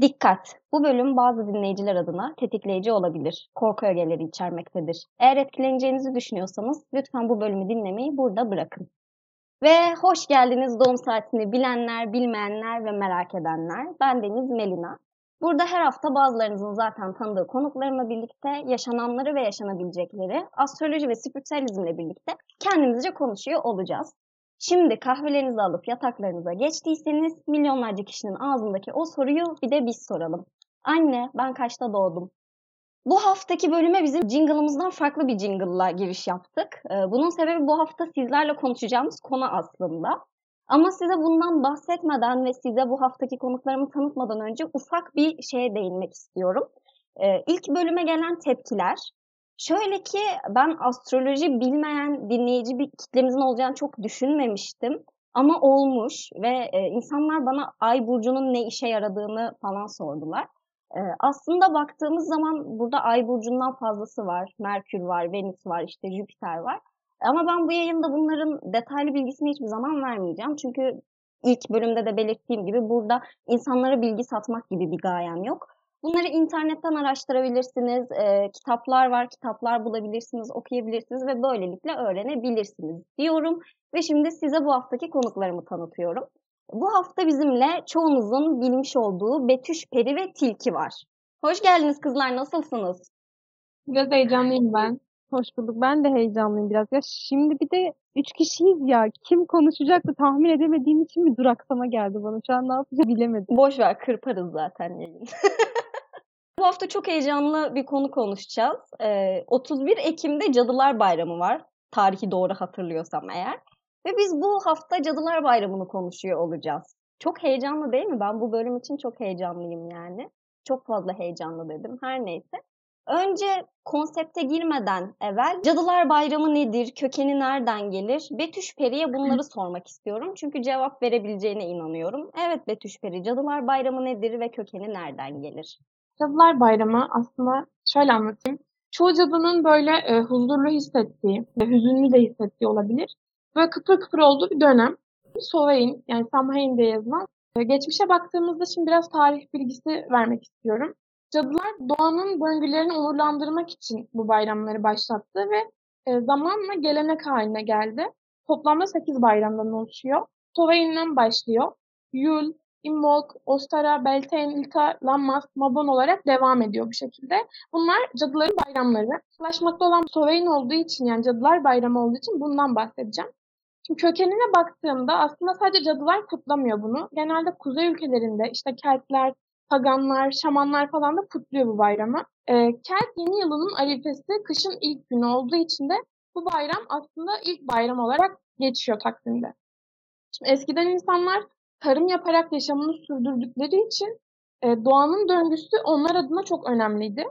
Dikkat! Bu bölüm bazı dinleyiciler adına tetikleyici olabilir. Korku ögeleri içermektedir. Eğer etkileneceğinizi düşünüyorsanız lütfen bu bölümü dinlemeyi burada bırakın. Ve hoş geldiniz doğum saatini bilenler, bilmeyenler ve merak edenler. Ben Deniz Melina. Burada her hafta bazılarınızın zaten tanıdığı konuklarımla birlikte yaşananları ve yaşanabilecekleri astroloji ve spiritüalizmle birlikte kendimizce konuşuyor olacağız. Şimdi kahvelerinizi alıp yataklarınıza geçtiyseniz milyonlarca kişinin ağzındaki o soruyu bir de biz soralım. Anne ben kaçta doğdum? Bu haftaki bölüme bizim jingle'ımızdan farklı bir jingle'la giriş yaptık. Ee, bunun sebebi bu hafta sizlerle konuşacağımız konu aslında. Ama size bundan bahsetmeden ve size bu haftaki konuklarımı tanıtmadan önce ufak bir şeye değinmek istiyorum. Ee, ilk bölüme gelen tepkiler, Şöyle ki ben astroloji bilmeyen dinleyici bir kitlemizin olacağını çok düşünmemiştim. Ama olmuş ve e, insanlar bana ay burcunun ne işe yaradığını falan sordular. E, aslında baktığımız zaman burada ay burcundan fazlası var. Merkür var, Venüs var, işte Jüpiter var. Ama ben bu yayında bunların detaylı bilgisini hiçbir zaman vermeyeceğim. Çünkü ilk bölümde de belirttiğim gibi burada insanlara bilgi satmak gibi bir gayem yok. Bunları internetten araştırabilirsiniz. E, kitaplar var, kitaplar bulabilirsiniz, okuyabilirsiniz ve böylelikle öğrenebilirsiniz diyorum. Ve şimdi size bu haftaki konuklarımı tanıtıyorum. Bu hafta bizimle çoğunuzun bilmiş olduğu Betüş Peri ve Tilki var. Hoş geldiniz kızlar, nasılsınız? Biraz heyecanlıyım ben. Hoş bulduk. Ben de heyecanlıyım biraz. Ya şimdi bir de üç kişiyiz ya. Kim konuşacaktı tahmin edemediğim için bir duraksama geldi bana. Şu an ne yapacağımı bilemedim. Boş ver kırparız zaten yayın. Bu hafta çok heyecanlı bir konu konuşacağız. Ee, 31 Ekim'de Cadılar Bayramı var. Tarihi doğru hatırlıyorsam eğer. Ve biz bu hafta Cadılar Bayramı'nı konuşuyor olacağız. Çok heyecanlı değil mi? Ben bu bölüm için çok heyecanlıyım yani. Çok fazla heyecanlı dedim. Her neyse. Önce konsepte girmeden evvel Cadılar Bayramı nedir, kökeni nereden gelir? Betüş Peri'ye bunları sormak istiyorum. Çünkü cevap verebileceğine inanıyorum. Evet Betüş Peri, Cadılar Bayramı nedir ve kökeni nereden gelir? Cadılar Bayramı aslında şöyle anlatayım. Çoğu cadının böyle e, huzurlu hissettiği ve hüzünlü de hissettiği olabilir. Böyle kıpır kıpır olduğu bir dönem. Sovereign yani Samhain diye yazılan. E, geçmişe baktığımızda şimdi biraz tarih bilgisi vermek istiyorum. Cadılar doğanın döngülerini onurlandırmak için bu bayramları başlattı ve e, zamanla gelenek haline geldi. Toplamda 8 bayramdan oluşuyor. Sovain'den başlıyor. Yul, Imbolc, Ostara, Beltane, Ilka, Lammas, Mabon olarak devam ediyor bu şekilde. Bunlar cadıların bayramları. Ulaşmakta olan Sovereign olduğu için yani cadılar bayramı olduğu için bundan bahsedeceğim. Şimdi kökenine baktığımda aslında sadece cadılar kutlamıyor bunu. Genelde kuzey ülkelerinde işte Keltler, Paganlar, Şamanlar falan da kutluyor bu bayramı. Ee, Kelt yeni yılının arifesi kışın ilk günü olduğu için de bu bayram aslında ilk bayram olarak geçiyor takvimde. Şimdi eskiden insanlar tarım yaparak yaşamını sürdürdükleri için e, doğanın döngüsü onlar adına çok önemliydi.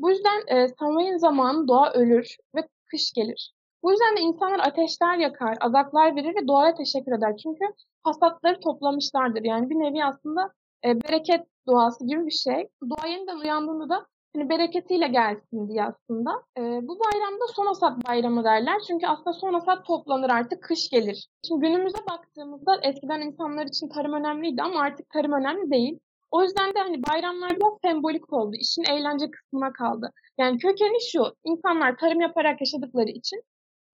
Bu yüzden e, Samhain zamanı doğa ölür ve kış gelir. Bu yüzden de insanlar ateşler yakar, azaklar verir ve doğaya teşekkür eder. Çünkü hasatları toplamışlardır. Yani bir nevi aslında e, bereket doğası gibi bir şey. Doğa yeniden uyandığında da hani bereketiyle gelsin diye aslında. E, bu bayramda son hasat bayramı derler. Çünkü aslında son hasat toplanır artık kış gelir. Şimdi günümüze baktığımızda eskiden insanlar için tarım önemliydi ama artık tarım önemli değil. O yüzden de hani bayramlar biraz sembolik oldu. İşin eğlence kısmına kaldı. Yani kökeni şu. insanlar tarım yaparak yaşadıkları için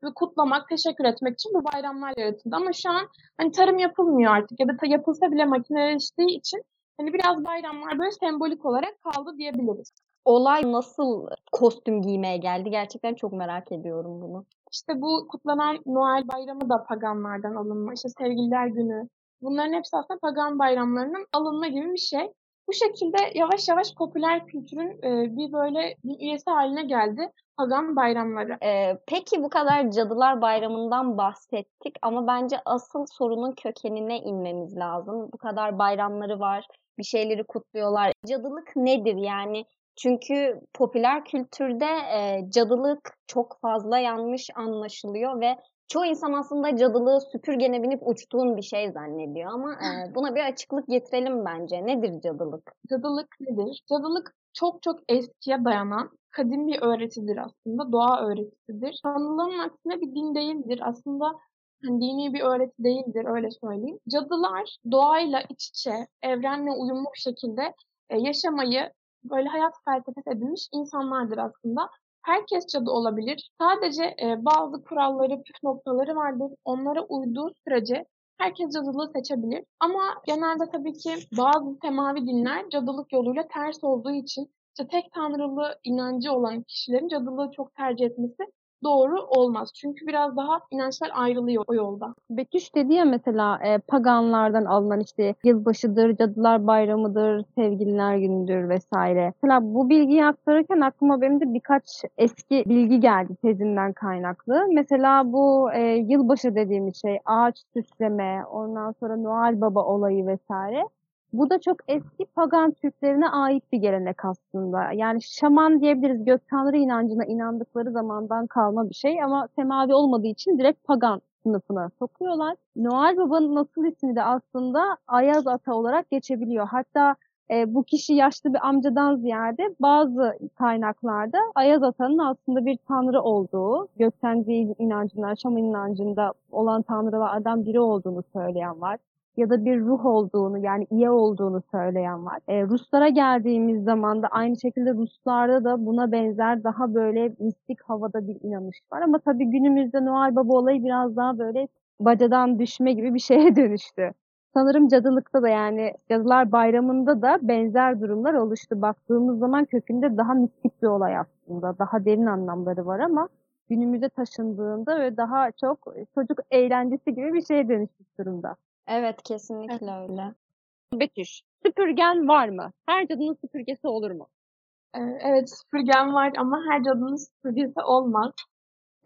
ve kutlamak, teşekkür etmek için bu bayramlar yaratıldı. Ama şu an hani tarım yapılmıyor artık ya da yapılsa bile makineleştiği için hani biraz bayramlar böyle sembolik olarak kaldı diyebiliriz olay nasıl kostüm giymeye geldi? Gerçekten çok merak ediyorum bunu. İşte bu kutlanan Noel bayramı da paganlardan alınma. İşte sevgililer günü. Bunların hepsi aslında pagan bayramlarının alınma gibi bir şey. Bu şekilde yavaş yavaş popüler kültürün e, bir böyle bir üyesi haline geldi pagan bayramları. Ee, peki bu kadar Cadılar Bayramı'ndan bahsettik ama bence asıl sorunun kökenine inmemiz lazım. Bu kadar bayramları var, bir şeyleri kutluyorlar. Cadılık nedir yani? Çünkü popüler kültürde e, cadılık çok fazla yanlış anlaşılıyor ve çoğu insan aslında cadılığı süpürgene binip uçtuğun bir şey zannediyor ama e, buna bir açıklık getirelim bence. Nedir cadılık? Cadılık nedir? Cadılık çok çok eskiye dayanan kadim bir öğretidir aslında. Doğa öğretisidir. Sanılanın aksine bir din değildir. Aslında hani dini bir öğreti değildir öyle söyleyeyim. Cadılar doğayla iç içe, evrenle uyumlu bir şekilde e, yaşamayı böyle hayat felsefesi edinmiş insanlardır aslında. Herkes cadı olabilir. Sadece e, bazı kuralları, püf noktaları vardır. Onlara uyduğu sürece herkes cadılığı seçebilir. Ama genelde tabii ki bazı semavi dinler cadılık yoluyla ters olduğu için işte tek tanrılı inancı olan kişilerin cadılığı çok tercih etmesi doğru olmaz. Çünkü biraz daha inançlar ayrılıyor o yolda. Betüş dedi ya mesela e, paganlardan alınan işte yılbaşıdır, cadılar bayramıdır, sevgililer günüdür vesaire. Mesela bu bilgiyi aktarırken aklıma benim de birkaç eski bilgi geldi tezimden kaynaklı. Mesela bu e, yılbaşı dediğimiz şey ağaç süsleme, ondan sonra Noel Baba olayı vesaire. Bu da çok eski pagan Türklerine ait bir gelenek aslında. Yani şaman diyebiliriz gök tanrı inancına inandıkları zamandan kalma bir şey ama semavi olmadığı için direkt pagan sınıfına sokuyorlar. Noel Baba'nın asıl ismi de aslında Ayaz Ata olarak geçebiliyor. Hatta e, bu kişi yaşlı bir amcadan ziyade bazı kaynaklarda Ayaz Ata'nın aslında bir tanrı olduğu, gökten değil inancında, şaman inancında olan tanrılardan biri olduğunu söyleyen var ya da bir ruh olduğunu yani iyi olduğunu söyleyen var. E, Ruslara geldiğimiz zaman da aynı şekilde Ruslarda da buna benzer daha böyle mistik havada bir inanış var. Ama tabii günümüzde Noel Baba olayı biraz daha böyle bacadan düşme gibi bir şeye dönüştü. Sanırım cadılıkta da yani Cadılar Bayramı'nda da benzer durumlar oluştu. Baktığımız zaman kökünde daha mistik bir olay aslında. Daha derin anlamları var ama günümüze taşındığında ve daha çok çocuk eğlencesi gibi bir şeye dönüşmüş durumda. Evet kesinlikle öyle. Betüş, süpürgen var mı? Her cadının süpürgesi olur mu? Ee, evet süpürgen var ama her cadının süpürgesi olmaz.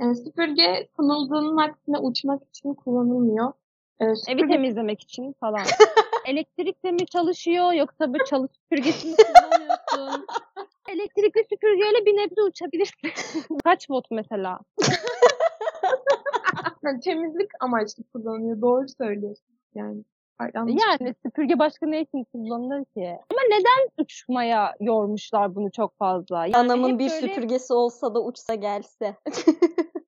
Yani süpürge kullanıldığının aksine uçmak için kullanılmıyor. Ee, Evi süpürge temizlemek için falan. Elektrikle mi çalışıyor yoksa bu çalı süpürgesi mi kullanıyorsun? Elektrikli süpürgeyle bir nebze uçabilirsin. Kaç volt mesela? yani temizlik amaçlı kullanılıyor. Doğru söylüyorsun. Yani Ay, yanlış Yani süpürge başka ne için kullanılır ki? Ama neden uçmaya yormuşlar bunu çok fazla? Yani Anamın bir böyle- süpürgesi olsa da uçsa gelse.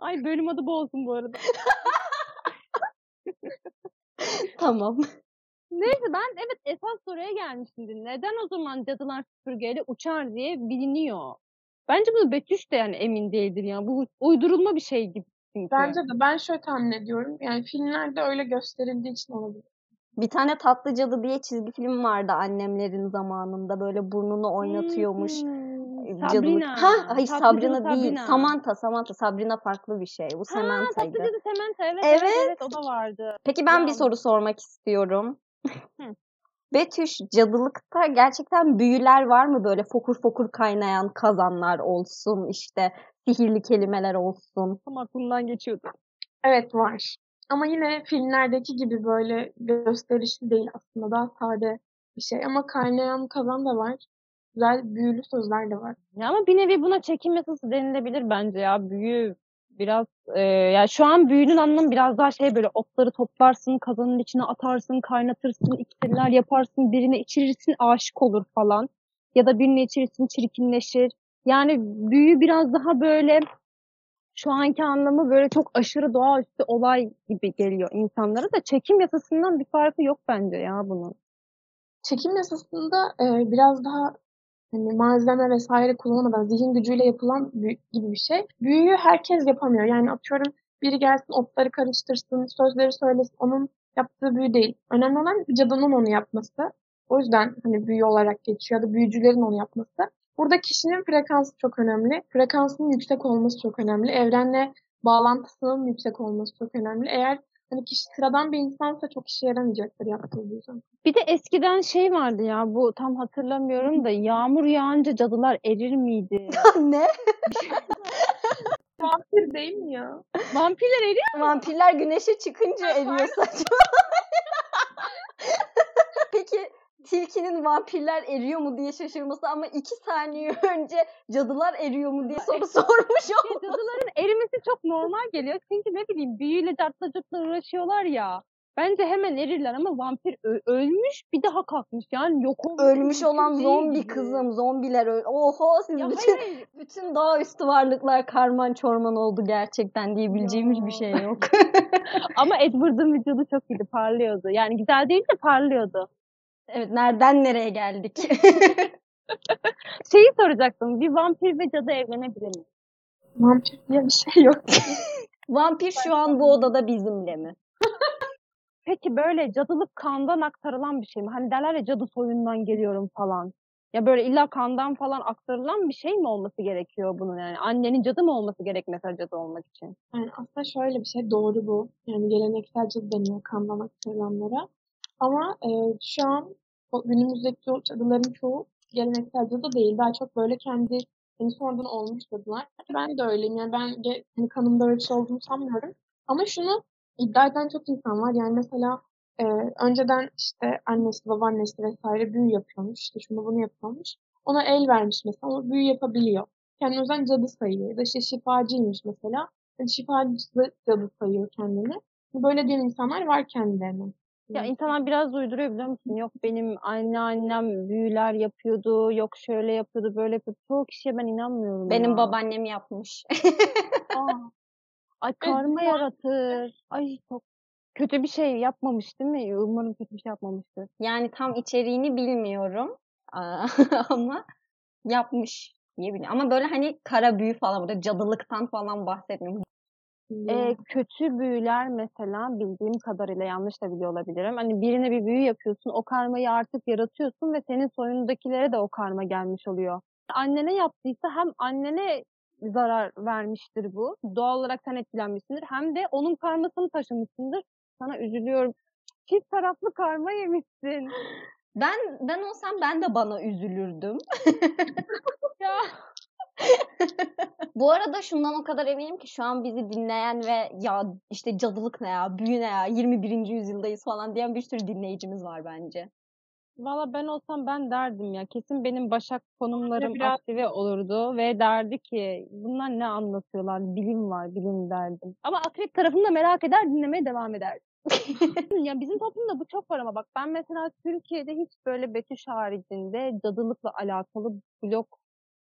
Ay bölüm adı bozsun bu arada. tamam. Neyse ben evet esas soruya gelmiştim. Neden o zaman cadılar süpürgeyle uçar diye biliniyor. Bence bunu Betüş de yani emin değildir yani. Bu uydurulma bir şey gibi çünkü. Bence de ben şöyle tahmin ediyorum. Yani filmlerde öyle gösterildiği için olabilir. Bir tane Tatlı Cadı diye çizgi film vardı annemlerin zamanında. Böyle burnunu oynatıyormuş. Hmm, Cadılık. Sabrina. Ha, hayır Tatlı Sabrina Cadı değil. Sabrina. Samantha, Samantha. Sabrina farklı bir şey. Bu Ha, Samantha'ydı. Tatlı Cadı Samantha evet, evet Evet. evet o da vardı. Peki ben bir Ya. soru sormak istiyorum. Betüş, cadılıkta gerçekten büyüler var mı böyle fokur fokur kaynayan kazanlar olsun, işte sihirli kelimeler olsun? Tam aklımdan geçiyordu. Evet var. Ama yine filmlerdeki gibi böyle gösterişli değil aslında. Daha sade bir şey. Ama kaynayan kazan da var. Güzel büyülü sözler de var. Ya ama bir nevi buna çekim yasası denilebilir bence ya. Büyü biraz e, ya şu an büyünün anlamı biraz daha şey böyle otları toplarsın, kazanın içine atarsın, kaynatırsın, iksirler yaparsın, birine içirirsin aşık olur falan. Ya da birine içirirsin çirkinleşir. Yani büyü biraz daha böyle şu anki anlamı böyle çok aşırı doğaüstü olay gibi geliyor insanlara da çekim yasasından bir farkı yok bence ya bunun. Çekim yasasında e, biraz daha hani malzeme vesaire kullanmadan zihin gücüyle yapılan gibi bir şey. Büyüyü herkes yapamıyor. Yani atıyorum biri gelsin otları karıştırsın, sözleri söylesin. Onun yaptığı büyü değil. Önemli olan cadının onu yapması. O yüzden hani büyü olarak geçiyor ya da büyücülerin onu yapması. Burada kişinin frekansı çok önemli. Frekansının yüksek olması çok önemli. Evrenle bağlantısının yüksek olması çok önemli. Eğer hani kişi sıradan bir insansa çok işe yaramayacaktır yaptığı büyü zaten. Bir de eskiden şey vardı ya bu tam hatırlamıyorum da yağmur yağınca cadılar erir miydi? ne? Vampir değil mi ya? Vampirler eriyor Vampirler güneşe çıkınca eriyor saçma. Peki tilkinin vampirler eriyor mu diye şaşırması ama iki saniye önce cadılar eriyor mu diye soru sormuş Ya olması. cadıların erimesi çok normal geliyor. Çünkü ne bileyim büyüyle cartla curtla uğraşıyorlar ya. Bence hemen erirler ama vampir ölmüş bir daha kalkmış. Yani yok olmuş. Ölmüş olan zombi kızım. Zombiler öl. Oho siz Ya bütün hayır, bütün doğaüstü varlıklar karman çorman oldu gerçekten diyebileceğimiz bir şey yok. Ama Edward'ın vücudu çok iyiydi, parlıyordu. Yani güzel değil de parlıyordu. Evet nereden nereye geldik? Şeyi soracaktım. Bir vampir ve cadı evlenebilir mi? Vampir diye bir şey yok. Vampir şu an bu odada bizimle mi? Peki böyle cadılık kandan aktarılan bir şey mi? Hani derler ya cadı soyundan geliyorum falan. Ya böyle illa kandan falan aktarılan bir şey mi olması gerekiyor bunun yani? Annenin cadı mı olması gerek mesela cadı olmak için? Yani aslında şöyle bir şey doğru bu. Yani geleneksel cadı deniyor kandan aktarılanlara. Ama e, şu an günümüzdeki cadıların çoğu geleneksel cadı değil. Daha çok böyle kendi hani sonradan olmuş cadılar. Ben de öyleyim. Yani ben hani kanımda öyle bir şey olduğunu sanmıyorum. Ama şunu iddia eden çok insan var. Yani mesela e, önceden işte annesi, babaannesi vesaire büyü yapıyormuş. İşte şunu bunu yapıyormuş. Ona el vermiş mesela. O büyü yapabiliyor. Kendini o cadı sayıyor. Ya da işte şifacıymış mesela. Yani şifacı cadı sayıyor kendini. Böyle diyen insanlar var kendilerine. Ya insanlar biraz uyduruyor biliyor musun? Yok benim anneannem büyüler yapıyordu, yok şöyle yapıyordu, böyle yapıyordu. Çoğu kişiye ben inanmıyorum Benim ya. babaannem yapmış. Aa. Ay karma yaratır. Ay çok kötü bir şey yapmamış değil mi? Umarım kötü bir şey yapmamıştır. yani tam içeriğini bilmiyorum. Ama yapmış diye biliyorum. Ama böyle hani kara büyü falan burada cadılıktan falan bahsetmiyorum. Ee, kötü büyüler mesela bildiğim kadarıyla yanlış da biliyor olabilirim. Hani birine bir büyü yapıyorsun, o karmayı artık yaratıyorsun ve senin soyundakilere de o karma gelmiş oluyor. Annene yaptıysa hem annene zarar vermiştir bu. Doğal olarak sen etkilenmişsindir. Hem de onun karmasını taşımışsındır. Sana üzülüyorum. Çift taraflı karma yemişsin. Ben ben olsam ben de bana üzülürdüm. Ya. Bu arada şundan o kadar eminim ki şu an bizi dinleyen ve ya işte cadılık ne ya, büyü ne ya, 21. yüzyıldayız falan diyen bir sürü dinleyicimiz var bence. Valla ben olsam ben derdim ya. Kesin benim başak konumlarım biraz- aktive olurdu ve derdi ki bunlar ne anlatıyorlar? Bilim var, bilim derdim. Ama akrep tarafını da merak eder, dinlemeye devam ederdim. ya bizim toplumda bu çok var ama bak ben mesela Türkiye'de hiç böyle Betüş haricinde cadılıkla alakalı blog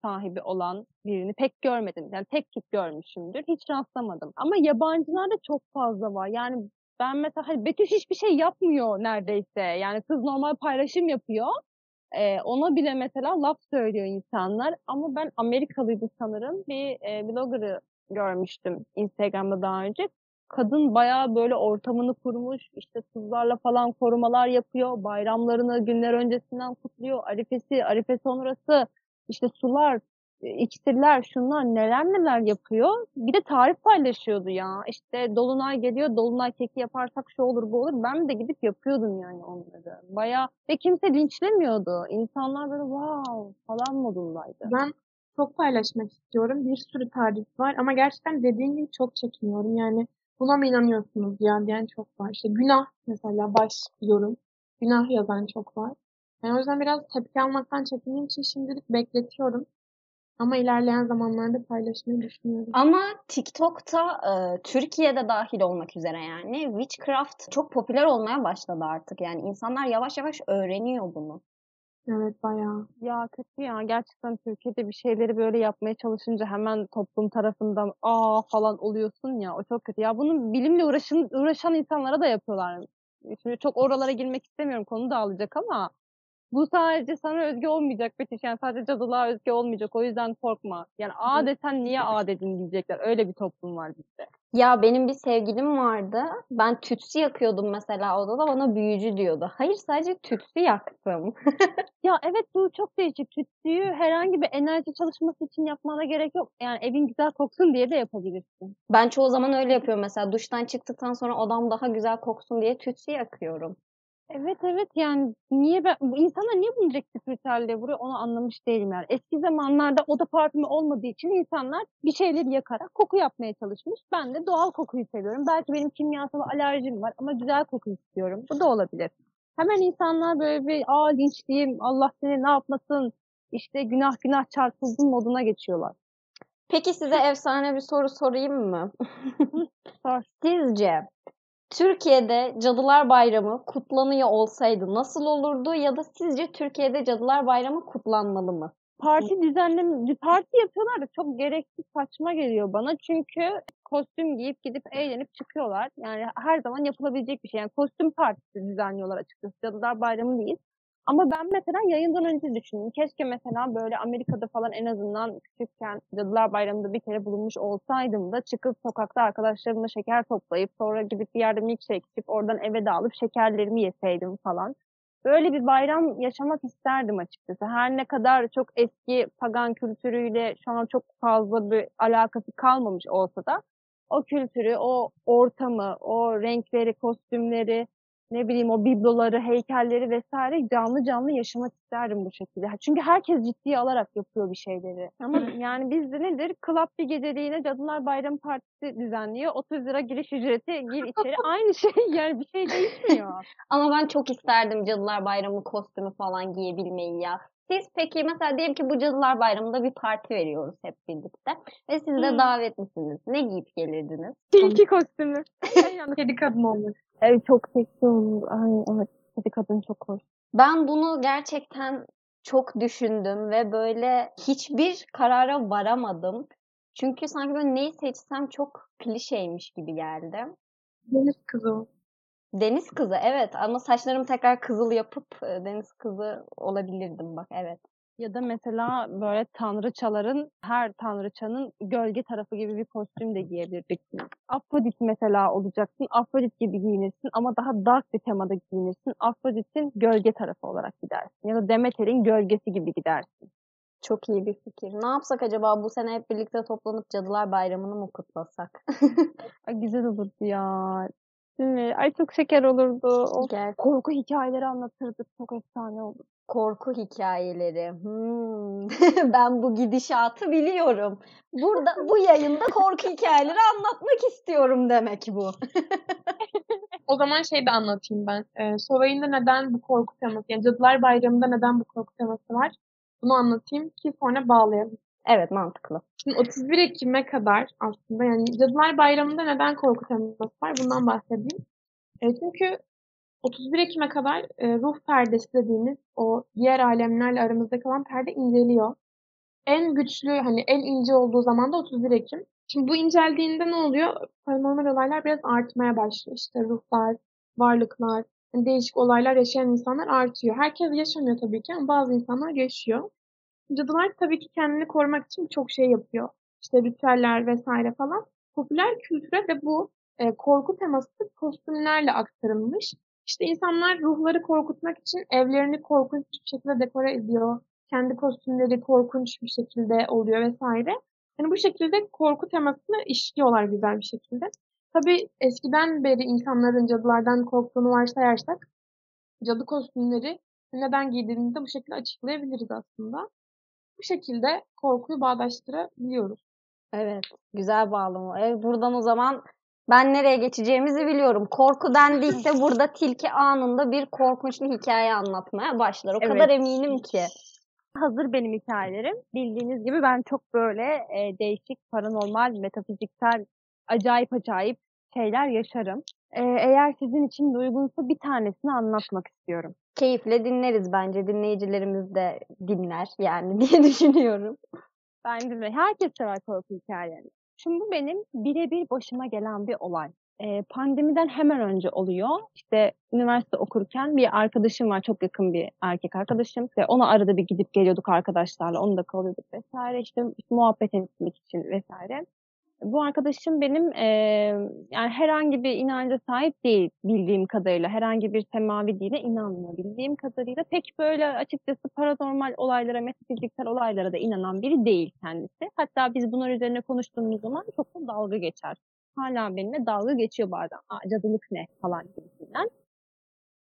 sahibi olan birini pek görmedim. Yani tek tük görmüşümdür. Hiç rastlamadım. Ama yabancılarda çok fazla var. Yani ben mesela hani Betüş hiçbir şey yapmıyor neredeyse. Yani kız normal paylaşım yapıyor. Ee, ona bile mesela laf söylüyor insanlar. Ama ben Amerikalıydı sanırım. Bir e, blogger'ı görmüştüm Instagram'da daha önce. Kadın bayağı böyle ortamını kurmuş. işte tuzlarla falan korumalar yapıyor. Bayramlarını günler öncesinden kutluyor. Arifesi, Arife sonrası işte sular, e, iksirler, şunlar neler neler yapıyor. Bir de tarif paylaşıyordu ya. İşte dolunay geliyor, dolunay keki yaparsak şu olur bu olur. Ben de gidip yapıyordum yani onları. Bayağı ve kimse linçlemiyordu. İnsanlar böyle wow falan modundaydı. Ben çok paylaşmak istiyorum. Bir sürü tarif var ama gerçekten dediğin gibi çok çekiniyorum. Yani buna mı inanıyorsunuz ya diyen çok var. İşte günah mesela baş yorum. Günah yazan çok var. Yani o yüzden biraz tepki almaktan çekindiğim için şimdilik bekletiyorum. Ama ilerleyen zamanlarda paylaşmayı düşünüyorum. Ama TikTok'ta e, Türkiye'de dahil olmak üzere yani witchcraft çok popüler olmaya başladı artık. Yani insanlar yavaş yavaş öğreniyor bunu. Evet bayağı. Ya kötü ya gerçekten Türkiye'de bir şeyleri böyle yapmaya çalışınca hemen toplum tarafından aa falan oluyorsun ya o çok kötü. Ya bunu bilimle uğraşın, uğraşan insanlara da yapıyorlar. Şimdi çok oralara girmek istemiyorum konu dağılacak ama bu sadece sana özgü olmayacak Betüş. Yani sadece cadılığa özgü olmayacak. O yüzden korkma. Yani A desen niye A dedin diyecekler. Öyle bir toplum var bizde. Ya benim bir sevgilim vardı. Ben tütsü yakıyordum mesela odada bana büyücü diyordu. Hayır sadece tütsü yaktım. Ya evet bu çok değişik. Tütsüyü herhangi bir enerji çalışması için yapmana gerek yok. Yani evin güzel koksun diye de yapabilirsin. Ben çoğu zaman öyle yapıyorum mesela duştan çıktıktan sonra odam daha güzel koksun diye tütsü yakıyorum. Evet evet yani niye ben, bu insanlar niye bunu direkt spiritüelliğe vuruyor onu anlamış değilim yani. Eski zamanlarda oda parfümü olmadığı için insanlar bir şeyleri yakarak koku yapmaya çalışmış. Ben de doğal kokuyu seviyorum. Belki benim kimyasal alerjim var ama güzel koku istiyorum. Bu da olabilir. Hemen insanlar böyle bir aa linçliyim Allah seni ne yapmasın işte günah günah çarpıldım moduna geçiyorlar. Peki size efsane bir soru sorayım mı? Sizce Türkiye'de Cadılar Bayramı kutlanıyor olsaydı nasıl olurdu ya da sizce Türkiye'de Cadılar Bayramı kutlanmalı mı? Parti düzenlem parti yapıyorlar da çok gereksiz saçma geliyor bana. Çünkü kostüm giyip gidip eğlenip çıkıyorlar. Yani her zaman yapılabilecek bir şey. Yani kostüm partisi düzenliyorlar açıkçası. Cadılar Bayramı değil. Ama ben mesela yayından önce düşündüm. Keşke mesela böyle Amerika'da falan en azından küçükken Cadılar Bayramı'nda bir kere bulunmuş olsaydım da çıkıp sokakta arkadaşlarımla şeker toplayıp sonra gidip bir yerde milkshake içip oradan eve de alıp şekerlerimi yeseydim falan. Böyle bir bayram yaşamak isterdim açıkçası. Her ne kadar çok eski pagan kültürüyle şu an çok fazla bir alakası kalmamış olsa da o kültürü, o ortamı, o renkleri, kostümleri, ne bileyim o bibloları, heykelleri vesaire canlı canlı yaşamak isterdim bu şekilde. Çünkü herkes ciddiye alarak yapıyor bir şeyleri. Ama yani bizde nedir? Club bir geceliğine Cadılar Bayramı Partisi düzenliyor. 30 lira giriş ücreti, gir içeri. Aynı şey yani bir şey değişmiyor. Ama ben çok isterdim Cadılar Bayramı kostümü falan giyebilmeyi ya. Siz peki mesela diyelim ki bu Cadılar Bayramı'nda bir parti veriyoruz hep birlikte ve siz de Hmm. davetlisiniz. Ne giyip gelirdiniz? Tilki kostümü. Kedi kadın olmak. Evet çok seksi olur. Ay evet. Kedi kadın çok hoş. Ben bunu gerçekten çok düşündüm ve böyle hiçbir karara varamadım. Çünkü sanki böyle neyi seçsem çok klişeymiş gibi geldi. Deniz kızı. Deniz kızı evet ama saçlarımı tekrar kızıl yapıp e, deniz kızı olabilirdim bak evet. Ya da mesela böyle tanrıçaların her tanrıçanın gölge tarafı gibi bir kostüm de giyebilirsin. Afrodit mesela olacaksın. Afrodit gibi giyinirsin ama daha dark bir temada giyinirsin. Afrodit'in gölge tarafı olarak gidersin. Ya da Demeter'in gölgesi gibi gidersin. Çok iyi bir fikir. Ne yapsak acaba bu sene hep birlikte toplanıp Cadılar Bayramı'nı mı kutlasak? Ay güzel olurdu ya. Değil mi? Ay çok şeker olurdu. Of, korku hikayeleri anlatırdık. Çok efsane olurdu. Korku hikayeleri. Hmm. ben bu gidişatı biliyorum. Burada bu yayında korku hikayeleri anlatmak istiyorum demek bu. O zaman şey de anlatayım ben. Ee, Sovay'ında neden bu korku teması, yani Cadılar Bayramı'nda neden bu korku teması var? Bunu anlatayım ki sonra bağlayalım. Evet mantıklı. Şimdi 31 Ekim'e kadar aslında yani Cadılar Bayramı'nda neden korku teması var? Bundan bahsedeyim. E, çünkü 31 Ekim'e kadar e, ruh perdesi dediğimiz o diğer alemlerle aramızda kalan perde inceliyor. En güçlü hani en ince olduğu zaman da 31 Ekim. Şimdi bu inceldiğinde ne oluyor? Paranormal olaylar biraz artmaya başlıyor. İşte ruhlar, varlıklar, hani değişik olaylar yaşayan insanlar artıyor. Herkes yaşamıyor tabii ki ama bazı insanlar yaşıyor. Cadılar tabii ki kendini korumak için birçok şey yapıyor. İşte ritüeller vesaire falan. Popüler kültüre de bu e, korku teması kostümlerle aktarılmış. İşte insanlar ruhları korkutmak için evlerini korkunç bir şekilde dekore ediyor. Kendi kostümleri korkunç bir şekilde oluyor vesaire. Yani bu şekilde korku temasını işliyorlar güzel bir şekilde. Tabii eskiden beri insanların cadılardan korktuğunu varsayarsak cadı kostümleri neden giydiğini de bu şekilde açıklayabiliriz aslında. Bu şekilde korkuyu bağdaştırabiliyoruz. Evet. Güzel bağlama. Evet, buradan o zaman ben nereye geçeceğimizi biliyorum. Korku dendiyse burada tilki anında bir korkunç bir hikaye anlatmaya başlar. O Evet. kadar eminim ki. hazır benim hikayelerim. Bildiğiniz gibi ben çok böyle e, değişik, paranormal, metafiziksel, acayip acayip şeyler yaşarım. E, eğer sizin için de uygunsa bir tanesini anlatmak istiyorum. Keyifle dinleriz bence. Dinleyicilerimiz de dinler yani diye düşünüyorum. Ben de herkes sever korku hikayelerini. Şimdi bu benim birebir başıma gelen bir olay. E, pandemiden hemen önce oluyor. İşte üniversite okurken bir arkadaşım var, çok yakın bir erkek arkadaşım. İşte ona arada bir gidip geliyorduk arkadaşlarla, onu da kalıyorduk vesaire. İşte, işte muhabbet etmek için vesaire. Bu arkadaşım benim e, yani herhangi bir inanca sahip değil bildiğim kadarıyla. Herhangi bir semavi dine inanmıyor bildiğim kadarıyla. Pek böyle açıkçası paranormal olaylara, metafiziksel olaylara da inanan biri değil kendisi. Hatta biz bunlar üzerine konuştuğumuz zaman çok da dalga geçer. Hala benimle dalga geçiyor bazen. Aa, cadılık ne falan gibisinden.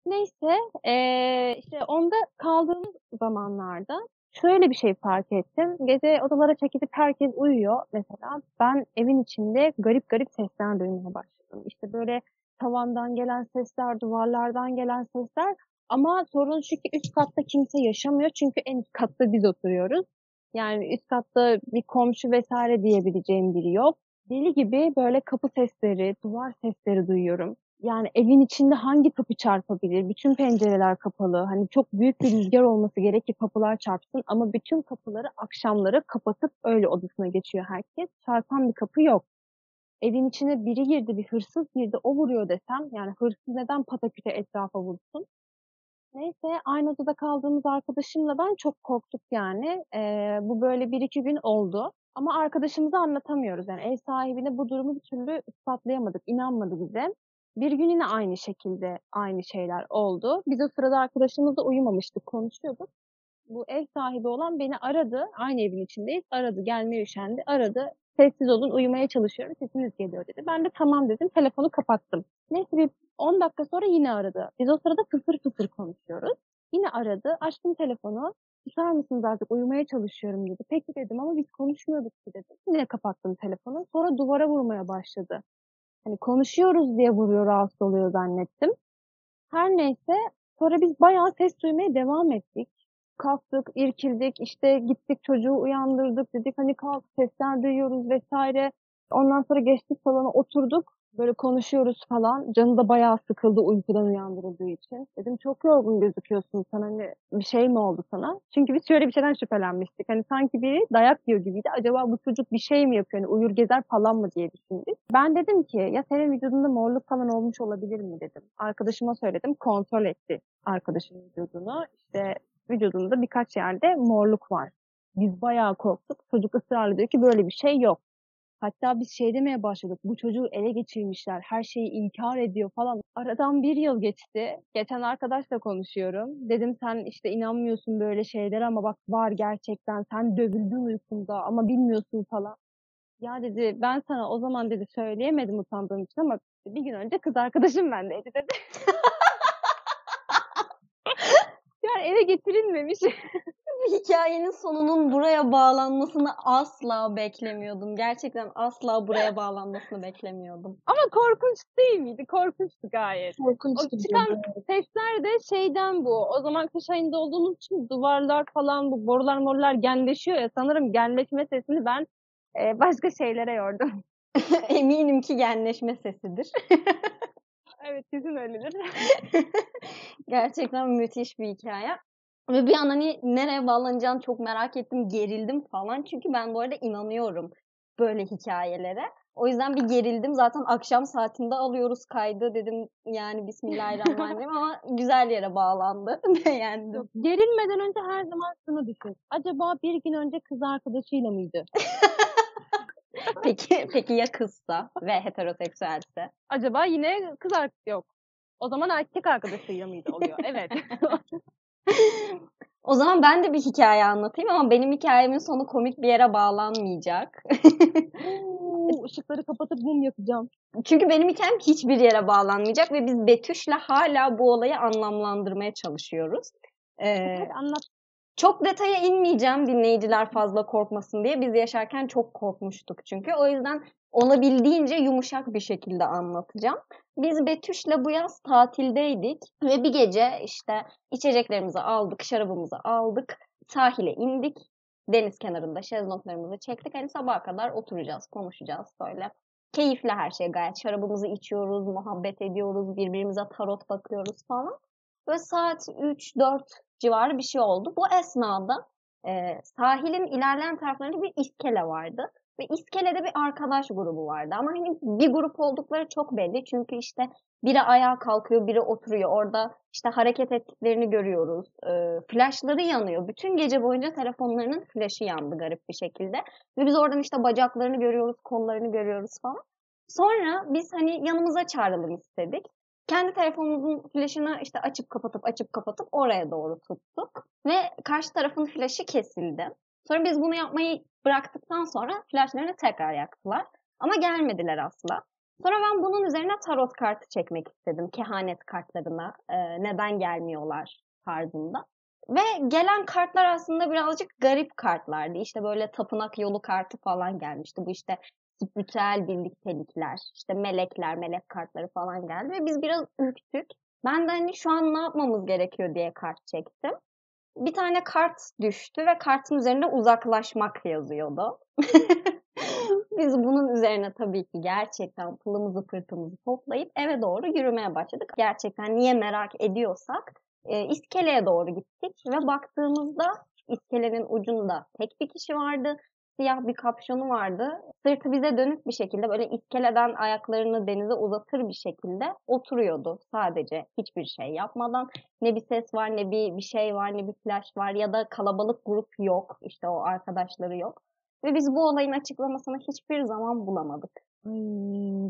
Neyse eee, işte onda kaldığımız zamanlarda şöyle bir şey fark ettim. Gece odalara çekilip herkes uyuyor mesela. Ben evin içinde garip garip sesler duymaya başladım. İşte böyle tavandan gelen sesler, duvarlardan gelen sesler. Ama sorun şu ki üst katta kimse yaşamıyor. Çünkü en üst katta biz oturuyoruz. Yani üst katta bir komşu vesaire diyebileceğim biri yok. Deli gibi böyle kapı sesleri, duvar sesleri duyuyorum. Yani evin içinde hangi kapı çarpabilir? Bütün pencereler kapalı. Hani çok büyük bir rüzgar olması gerek ki kapılar çarpsın ama bütün kapıları akşamları kapatıp öyle odasına geçiyor herkes. Çarpan bir kapı yok. Evin içine biri girdi, bir hırsız girdi, o vuruyor desem yani hırsız neden pataküte etrafa vursun? Neyse aynı odada kaldığımız arkadaşımla ben çok korktuk yani. Ee, bu böyle bir iki gün oldu. Ama arkadaşımıza anlatamıyoruz. Yani ev sahibine bu durumu bir türlü ispatlayamadık. inanmadı bize. Bir gün yine aynı şekilde aynı şeyler oldu. Biz o sırada arkadaşımızla uyumamıştık, konuşuyorduk. Bu ev sahibi olan beni aradı. Aynı evin içindeyiz. Aradı, gelmeye üşendi. Aradı. Sessiz olun, uyumaya çalışıyorum. Sesiniz geliyor dedi. Ben de tamam dedim. Telefonu kapattım. Neyse bir 10 dakika sonra yine aradı. Biz o sırada fısır fısır konuşuyoruz. Yine aradı. Açtım telefonu. Susar mısınız artık uyumaya çalışıyorum dedi. Peki dedim ama biz konuşmuyorduk ki dedim. Yine kapattım telefonu. Sonra duvara vurmaya başladı. Hani konuşuyoruz diye vuruyor rahatsız oluyor zannettim. Her neyse sonra biz bayağı ses duymaya devam ettik. Kalktık, irkildik, işte gittik çocuğu uyandırdık dedik hani kalk sesler duyuyoruz vesaire. Ondan sonra geçtik salona oturduk. Böyle konuşuyoruz falan. Canı da bayağı sıkıldı uykudan uyandırıldığı için. Dedim çok yorgun gözüküyorsun sen hani bir şey mi oldu sana? Çünkü biz şöyle bir şeyden şüphelenmiştik. Hani sanki biri dayak yiyor gibiydi. Acaba bu çocuk bir şey mi yapıyor? Hani uyur gezer falan mı diye düşündük. Ben dedim ki ya senin vücudunda morluk falan olmuş olabilir mi dedim. Arkadaşıma söyledim. Kontrol etti arkadaşımın vücudunu. İşte vücudunda birkaç yerde morluk var. Biz bayağı korktuk. Çocuk ısrarla diyor ki böyle bir şey yok. Hatta biz şey demeye başladık. Bu çocuğu ele geçirmişler. Her şeyi inkar ediyor falan. Aradan bir yıl geçti. Geçen arkadaşla konuşuyorum. Dedim sen işte inanmıyorsun böyle şeylere ama bak var gerçekten. Sen dövüldün uykunda ama bilmiyorsun falan. Ya dedi ben sana o zaman dedi söyleyemedim utandığım için ama bir gün önce kız arkadaşım bendeydi dedi. yani eve getirilmemiş. Hikayenin sonunun buraya bağlanmasını asla beklemiyordum. Gerçekten asla buraya bağlanmasını beklemiyordum. Ama korkunç değil miydi? Korkunçtu gayet. Korkunç O çıkan sesler de şeyden bu. O zaman kış ayında olduğumuz için duvarlar falan bu borular morlar genleşiyor ya. Sanırım genleşme sesini ben e, başka şeylere yordum. Eminim ki genleşme sesidir. evet kesin öyledir. Gerçekten müthiş bir hikaye. Ve bir an hani nereye bağlanacağını çok merak ettim, gerildim falan. Çünkü ben bu arada inanıyorum böyle hikayelere. O yüzden bir gerildim. Zaten akşam saatinde alıyoruz kaydı. Dedim yani Bismillahirrahmanirrahim ama güzel yere bağlandı. Beğendim. Gerilmeden önce her zaman şunu düşün. Acaba bir gün önce kız arkadaşıyla mıydı? peki peki ya kızsa ve heteroseksüelse? Acaba yine kız yok. O zaman erkek arkadaşıyla mıydı oluyor? Evet. O zaman ben de bir hikaye anlatayım ama benim hikayemin sonu komik bir yere bağlanmayacak. Işıkları kapatıp mum yakacağım. Çünkü benim hikayem hiçbir yere bağlanmayacak ve biz Betüş'le hala bu olayı anlamlandırmaya çalışıyoruz. Ee, Hadi anlat. Çok detaya inmeyeceğim dinleyiciler fazla korkmasın diye. Biz yaşarken çok korkmuştuk çünkü. O yüzden olabildiğince yumuşak bir şekilde anlatacağım. Biz Betüş'le bu yaz tatildeydik ve bir gece işte içeceklerimizi aldık, şarabımızı aldık, sahile indik. Deniz kenarında şezlonglarımızı çektik. Hani sabaha kadar oturacağız, konuşacağız böyle. Keyifli her şey gayet. Şarabımızı içiyoruz, muhabbet ediyoruz, birbirimize tarot bakıyoruz falan. Ve saat 3-4 civarı bir şey oldu. Bu esnada e, sahilin ilerleyen taraflarında bir iskele vardı. Ve iskelede bir arkadaş grubu vardı. Ama hani bir grup oldukları çok belli. Çünkü işte biri ayağa kalkıyor, biri oturuyor. Orada işte hareket ettiklerini görüyoruz. E, flashları yanıyor. Bütün gece boyunca telefonlarının flaşı yandı garip bir şekilde. Ve biz oradan işte bacaklarını görüyoruz, kollarını görüyoruz falan. Sonra biz hani yanımıza çağıralım istedik. Kendi telefonumuzun flaşını işte açıp kapatıp açıp kapatıp oraya doğru tuttuk. Ve karşı tarafın flaşı kesildi. Sonra biz bunu yapmayı bıraktıktan sonra flaşlarını tekrar yaktılar. Ama gelmediler asla. Sonra ben bunun üzerine tarot kartı çekmek istedim. Kehanet kartlarına e, neden gelmiyorlar tarzında. Ve gelen kartlar aslında birazcık garip kartlardı. İşte böyle tapınak yolu kartı falan gelmişti. Bu işte spiritüel birliktelikler, işte melekler, melek kartları falan geldi. Ve biz biraz ürktük. Ben de hani şu an ne yapmamız gerekiyor diye kart çektim bir tane kart düştü ve kartın üzerinde uzaklaşmak yazıyordu. Biz bunun üzerine tabii ki gerçekten pılımızı pırtımızı toplayıp eve doğru yürümeye başladık. Gerçekten niye merak ediyorsak e, iskeleye doğru gittik ve baktığımızda iskelenin ucunda tek bir kişi vardı. Siyah bir kapşonu vardı. Sırtı bize dönük bir şekilde böyle iskeleden ayaklarını denize uzatır bir şekilde oturuyordu sadece hiçbir şey yapmadan. Ne bir ses var ne bir, bir şey var ne bir flash var ya da kalabalık grup yok işte o arkadaşları yok. Ve biz bu olayın açıklamasını hiçbir zaman bulamadık. Ay,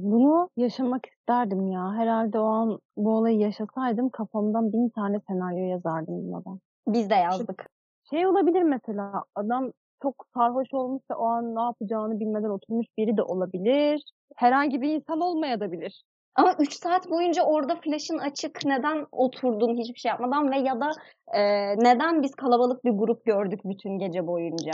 bunu yaşamak isterdim ya. Herhalde o an bu olayı yaşasaydım kafamdan bin tane senaryo yazardım buna ben. Biz de yazdık. Şey olabilir mesela adam çok sarhoş olmuş ve o an ne yapacağını bilmeden oturmuş biri de olabilir. Herhangi bir insan olmayabilir. Ama 3 saat boyunca orada flaşın açık neden oturdun hiçbir şey yapmadan ve ya da e, neden biz kalabalık bir grup gördük bütün gece boyunca?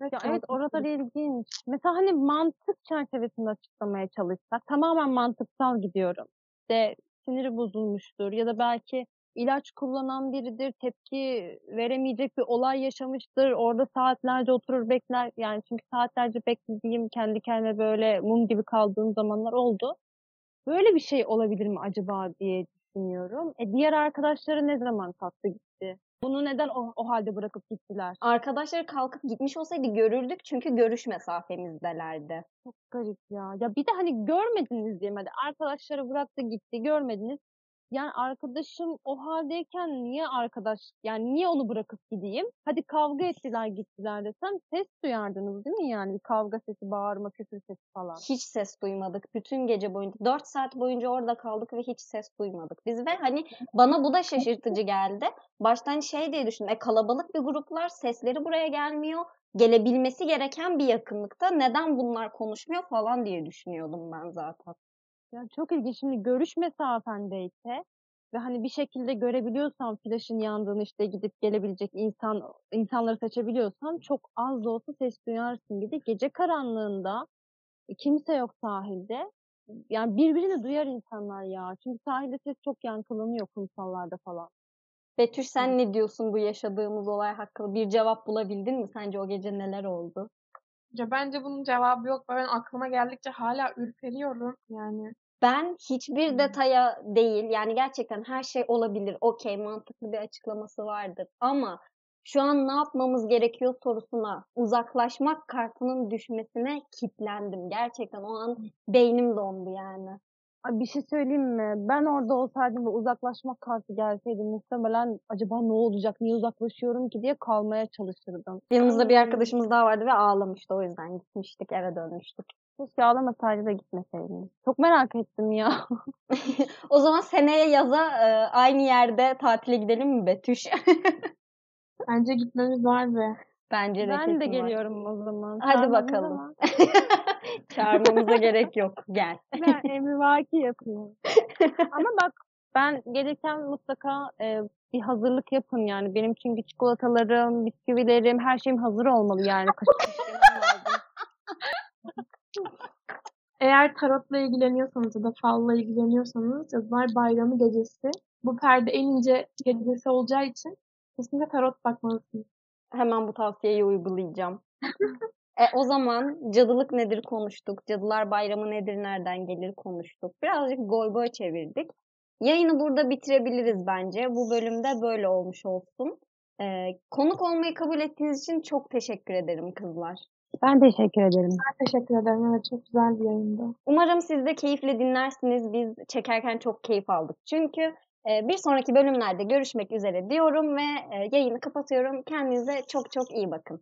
Ya evet oralar ilginç. Mesela hani mantık çerçevesinde açıklamaya çalışsak tamamen mantıksal gidiyorum. İşte siniri bozulmuştur ya da belki ilaç kullanan biridir, tepki veremeyecek bir olay yaşamıştır. Orada saatlerce oturur bekler. Yani çünkü saatlerce beklediğim kendi kendime böyle mum gibi kaldığım zamanlar oldu. Böyle bir şey olabilir mi acaba diye düşünüyorum. E diğer arkadaşları ne zaman kalktı gitti? Bunu neden o, o halde bırakıp gittiler? Arkadaşları kalkıp gitmiş olsaydı görürdük çünkü görüş mesafemizdelerdi. Çok garip ya. Ya bir de hani görmediniz diye. Hadi arkadaşları bıraktı gitti görmediniz. Yani arkadaşım o haldeyken niye arkadaş yani niye onu bırakıp gideyim? Hadi kavga ettiler gittiler desem ses duyardınız değil mi yani? Bir kavga sesi, bağırma, küfür sesi falan. Hiç ses duymadık. Bütün gece boyunca 4 saat boyunca orada kaldık ve hiç ses duymadık. Biz ve hani bana bu da şaşırtıcı geldi. Baştan şey diye düşündüm. E, kalabalık bir gruplar sesleri buraya gelmiyor. Gelebilmesi gereken bir yakınlıkta neden bunlar konuşmuyor falan diye düşünüyordum ben zaten. Ya çok ilginç. Şimdi görüş mesafendeyse ve hani bir şekilde görebiliyorsan flaşın yandığını işte gidip gelebilecek insan insanları seçebiliyorsan çok az da olsa ses duyarsın. Bir de gece karanlığında e, kimse yok sahilde. Yani birbirini duyar insanlar ya. Çünkü sahilde ses çok yankılanıyor kumsallarda falan. Betüş sen ne diyorsun bu yaşadığımız olay hakkında? Bir cevap bulabildin mi? Sence o gece neler oldu? Ya bence bunun cevabı yok. Ben aklıma geldikçe hala ürperiyorum. Yani Ben hiçbir detaya değil yani gerçekten her şey olabilir. Okey mantıklı bir açıklaması vardır. Ama şu an ne yapmamız gerekiyor sorusuna uzaklaşmak kartının düşmesine kitlendim. Gerçekten o an beynim dondu yani. Ay bir şey söyleyeyim mi? Ben orada olsaydım ve uzaklaşmak kartı gelseydi muhtemelen acaba ne olacak, niye uzaklaşıyorum ki diye kalmaya çalışırdım. Yanımızda bir arkadaşımız daha vardı ve ağlamıştı. O yüzden gitmiştik, eve dönmüştük. Keşke ağlamasaydı da gitmeseydiniz. Çok merak ettim ya. O zaman seneye yaza e, aynı yerde tatile gidelim mi Betüş? bence gitmemiz var ve Bence de ben de var. geliyorum o zaman. Hadi Çağırmadınız bakalım. Çağırmamıza gerek yok. Gel. Ben emrivaki yapıyorum. Ama bak ben gelirken mutlaka e, bir hazırlık yapın yani. Benim çünkü çikolatalarım, bisküvilerim, her şeyim hazır olmalı yani. Eğer tarotla ilgileniyorsanız ya da falla ilgileniyorsanız Cadılar Bayramı gecesi bu perde en ince gecesi olacağı için kesinlikle tarot bakmalısınız. Hemen bu tavsiyeyi uygulayacağım. E, o zaman cadılık nedir konuştuk. Cadılar Bayramı nedir, nereden gelir konuştuk. Birazcık goy goy çevirdik. Yayını burada bitirebiliriz bence. Bu bölümde böyle olmuş olsun. E, konuk olmayı kabul ettiğiniz için çok teşekkür ederim kızlar. Ben teşekkür ederim. Ben teşekkür ederim. Evet çok güzel bir yayındı. Umarım siz de keyifle dinlersiniz. Biz çekerken çok keyif aldık. Çünkü e, bir sonraki bölümlerde görüşmek üzere diyorum ve e, yayını kapatıyorum. Kendinize çok çok iyi bakın.